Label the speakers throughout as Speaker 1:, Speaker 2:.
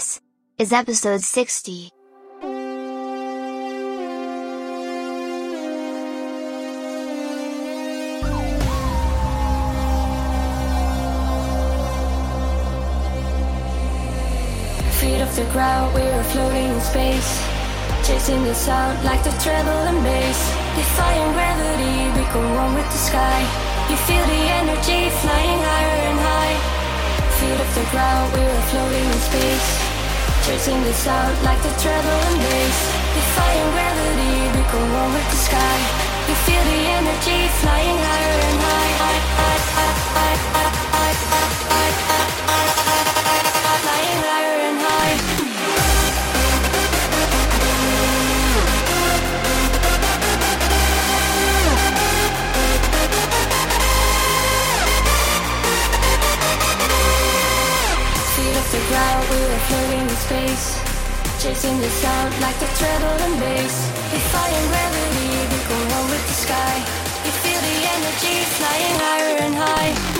Speaker 1: This is episode 60.
Speaker 2: Feet off the ground, we are floating in space. Chasing the sound like the treble and bass. Defying gravity, we go one with the sky. You feel the energy flying higher and high. Feet off the ground, we are floating in space. Chasing the sound like the treble and bass. Defying gravity, we go one with the sky. You feel the energy flying higher and high. high, high, high, high, high, high, high, high, high, high, flying higher and high. The ground, we were floating in space. Chasing the sound like the treble and bass. Defying gravity, we go one with the sky. You feel the energy flying higher and high.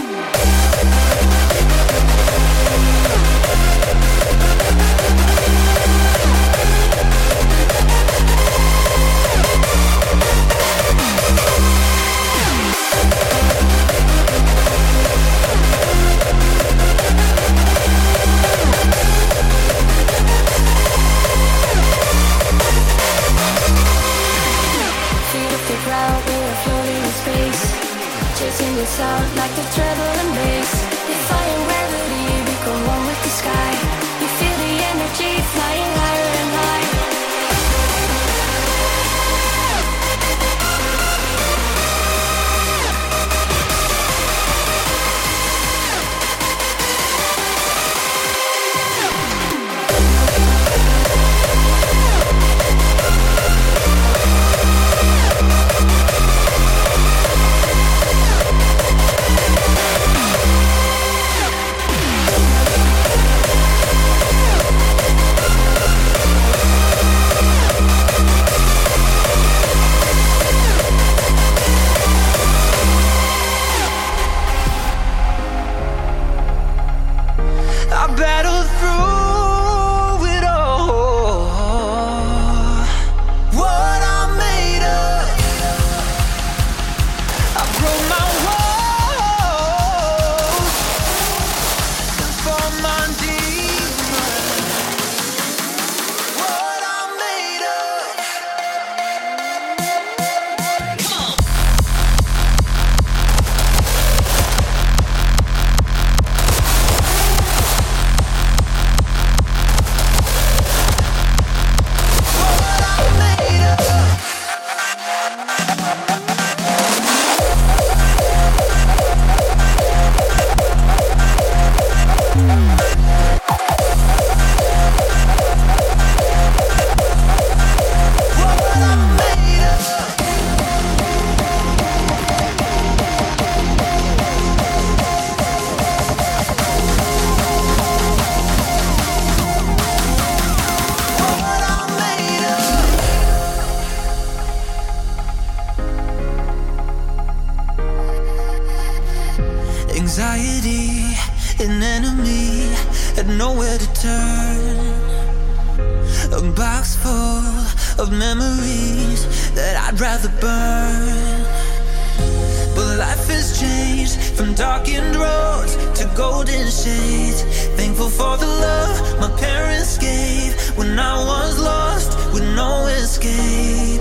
Speaker 3: From darkened roads to golden shades. Thankful for the love my parents gave when I was lost with no escape.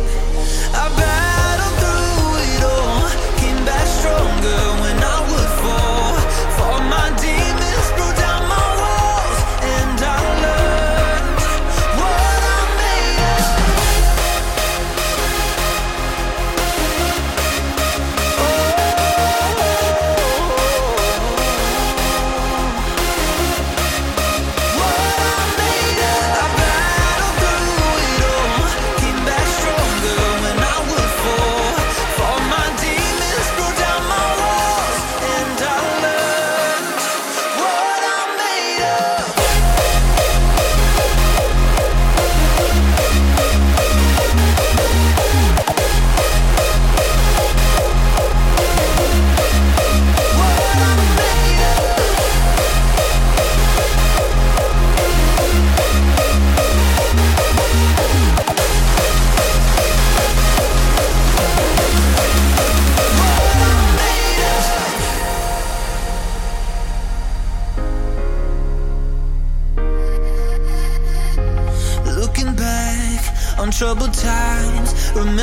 Speaker 3: I battled through it all, came back stronger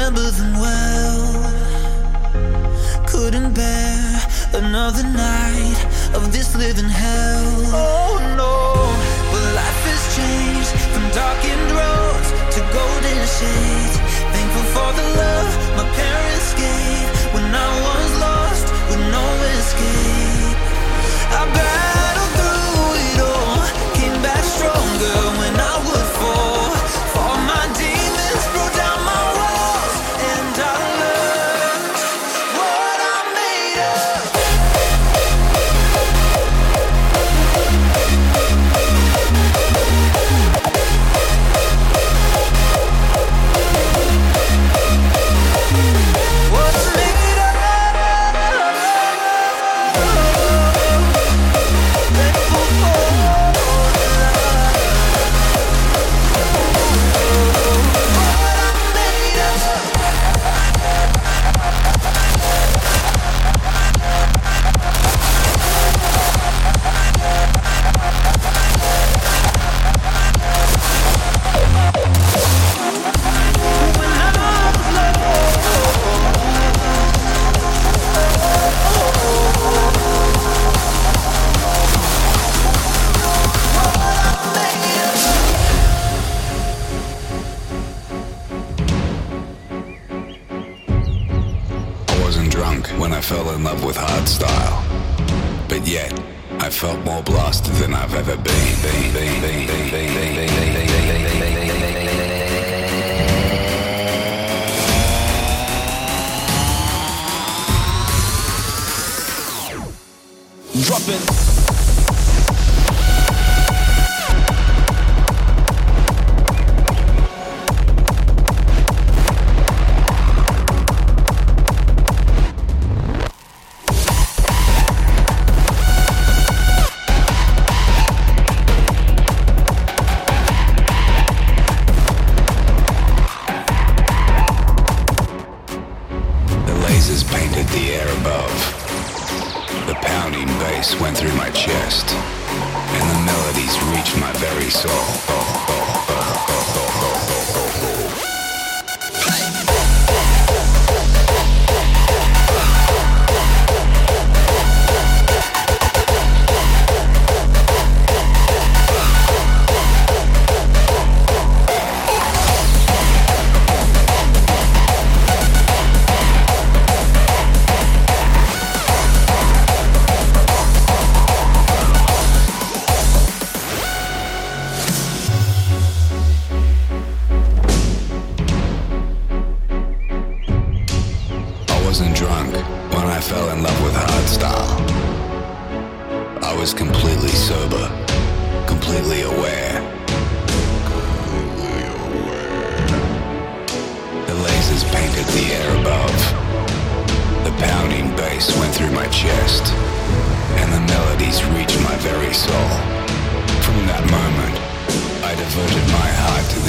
Speaker 3: remember them well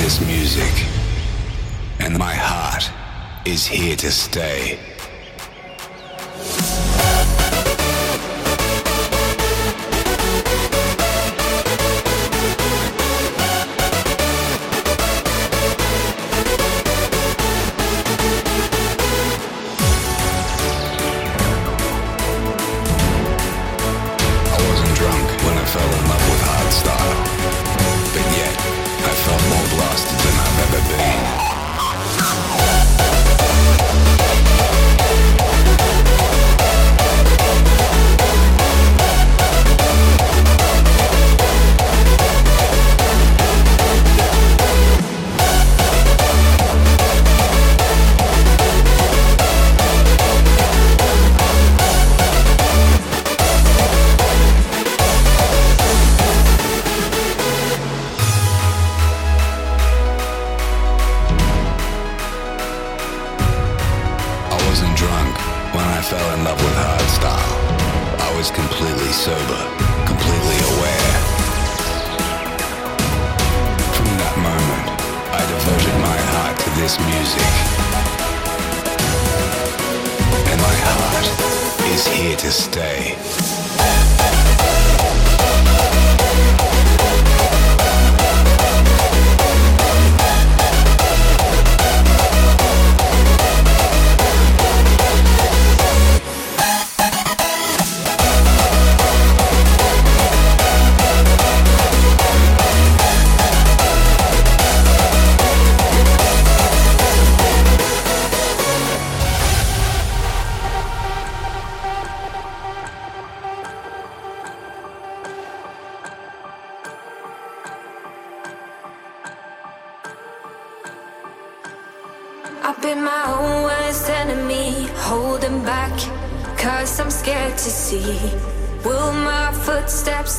Speaker 3: This
Speaker 4: music, and my heart is here to stay. this music. And my heart is here to stay.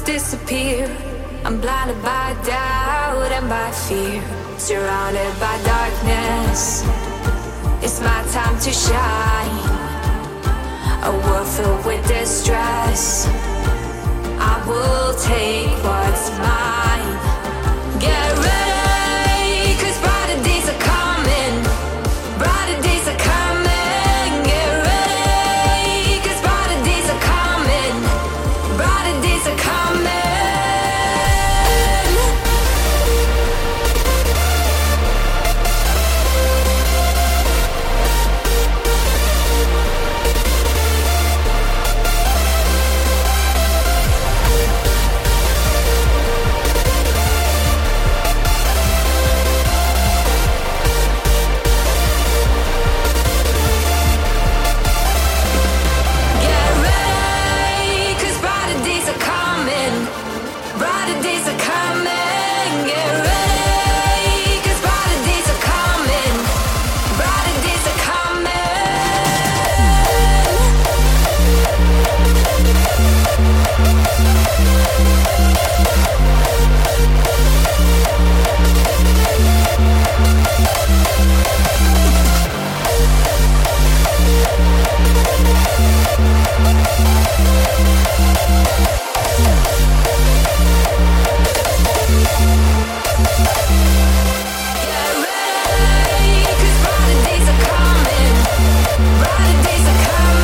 Speaker 2: Disappear? I'm blinded by doubt and by fear, surrounded by darkness. It's my time to shine. A world filled with distress. I will take
Speaker 5: Together we're lost in the melodies Up in the sky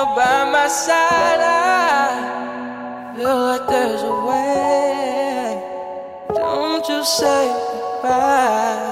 Speaker 6: you're by my side, I feel like there's a way. Don't you say goodbye.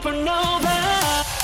Speaker 5: Get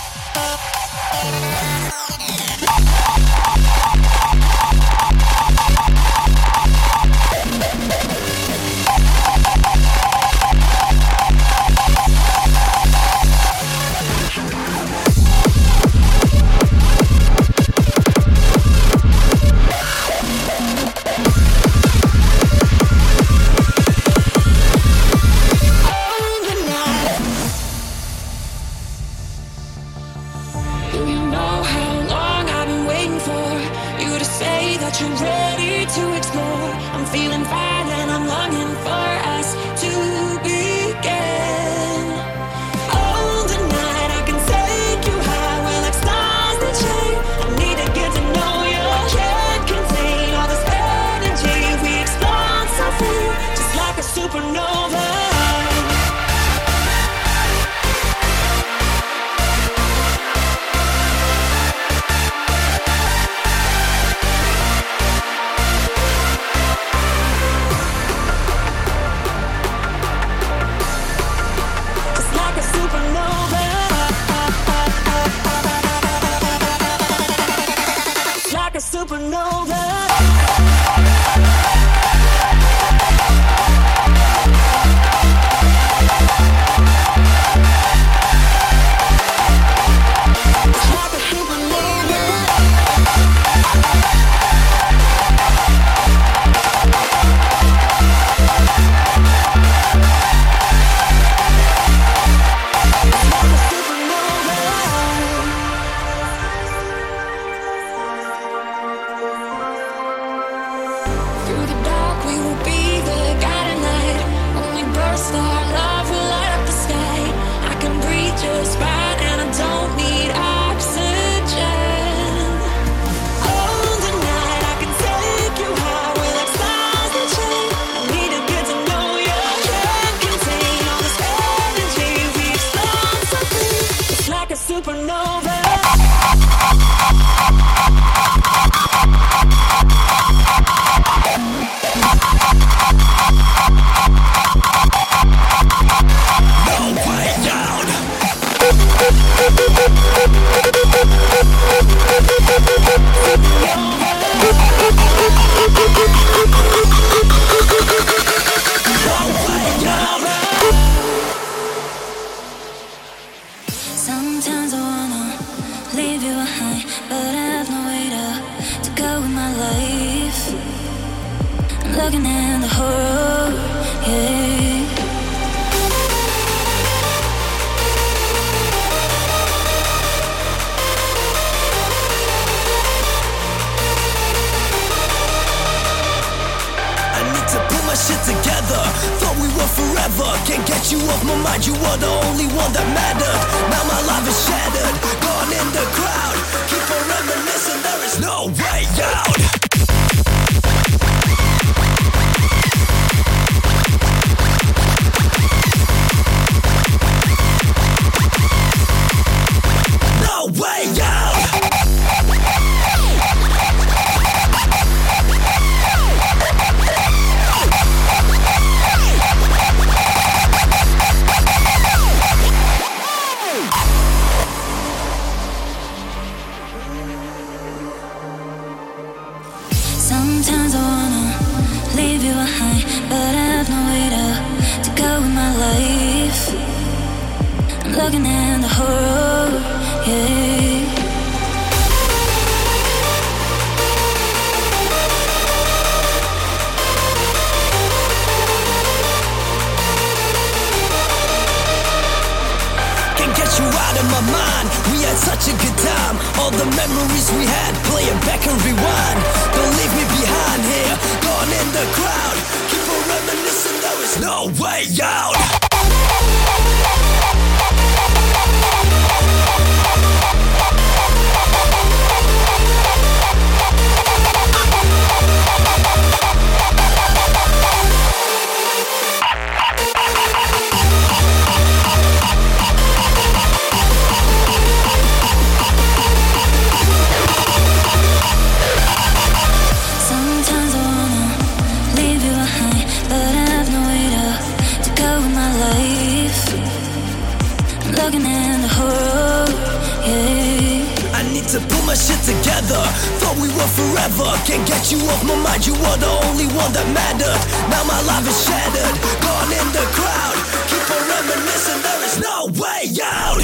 Speaker 3: My mind, you were the only one that mattered. Now my life is shattered, gone in the crowd. Keep on reminiscing, there is no way out.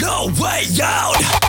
Speaker 3: No way out.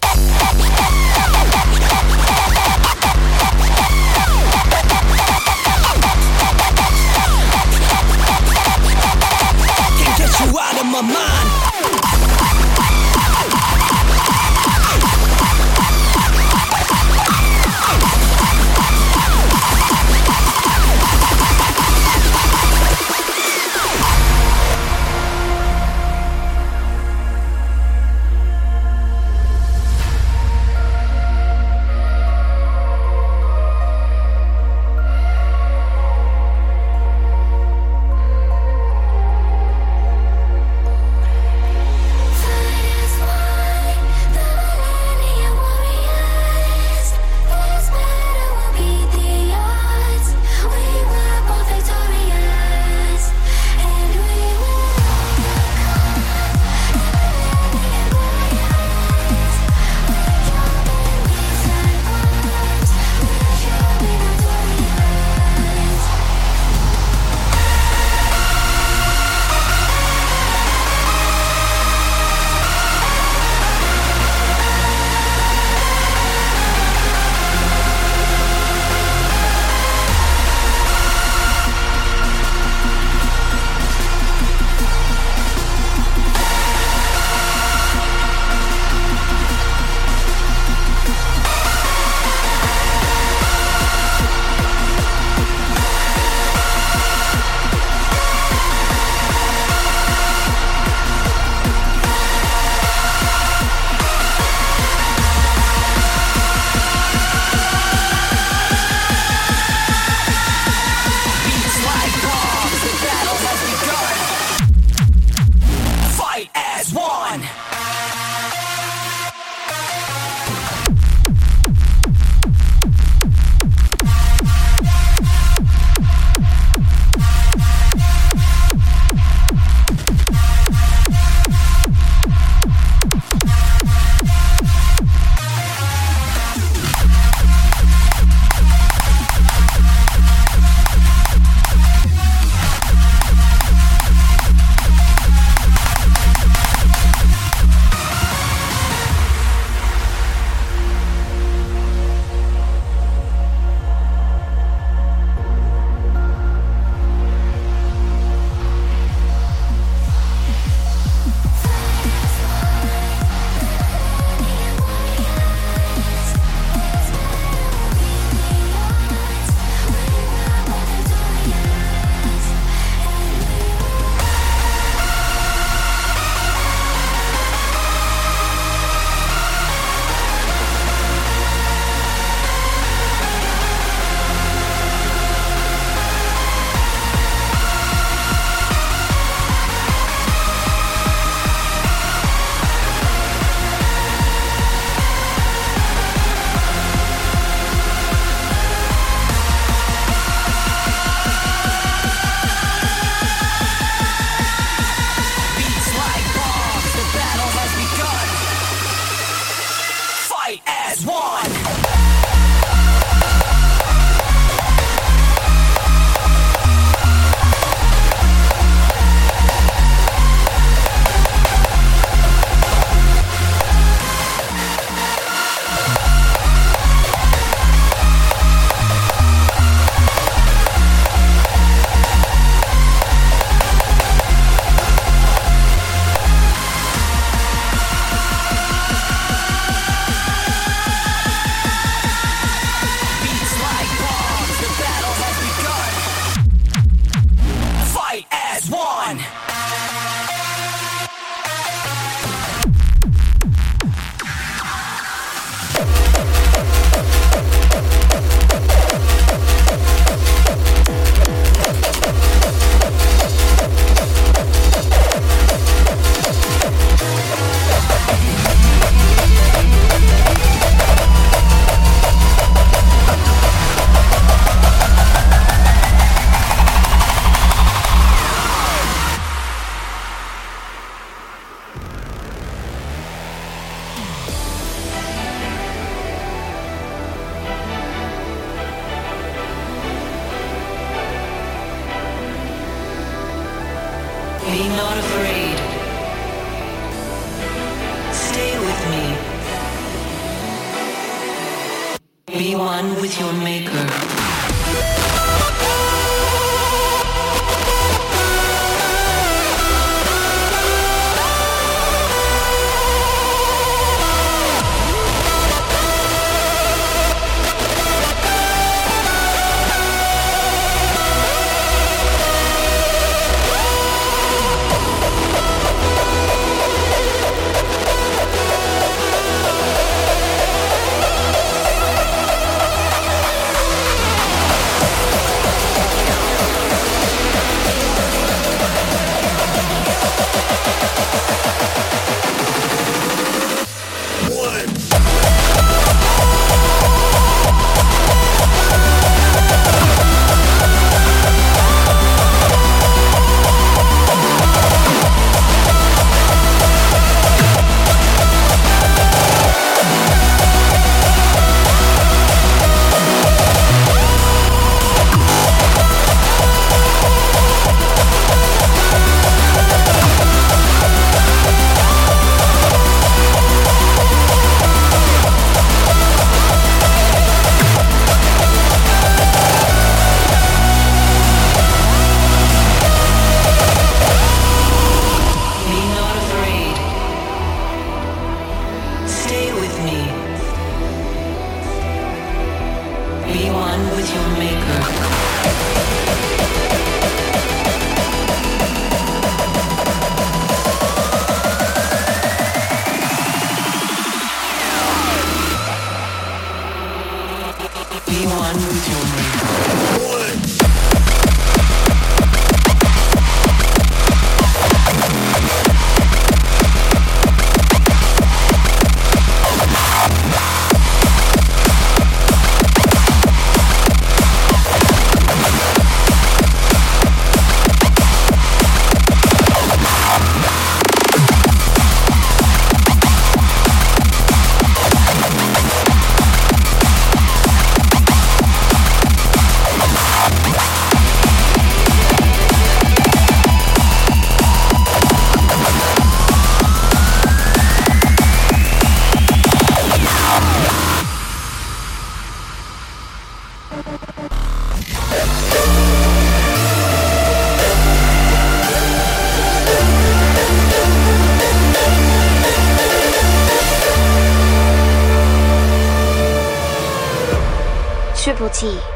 Speaker 1: T.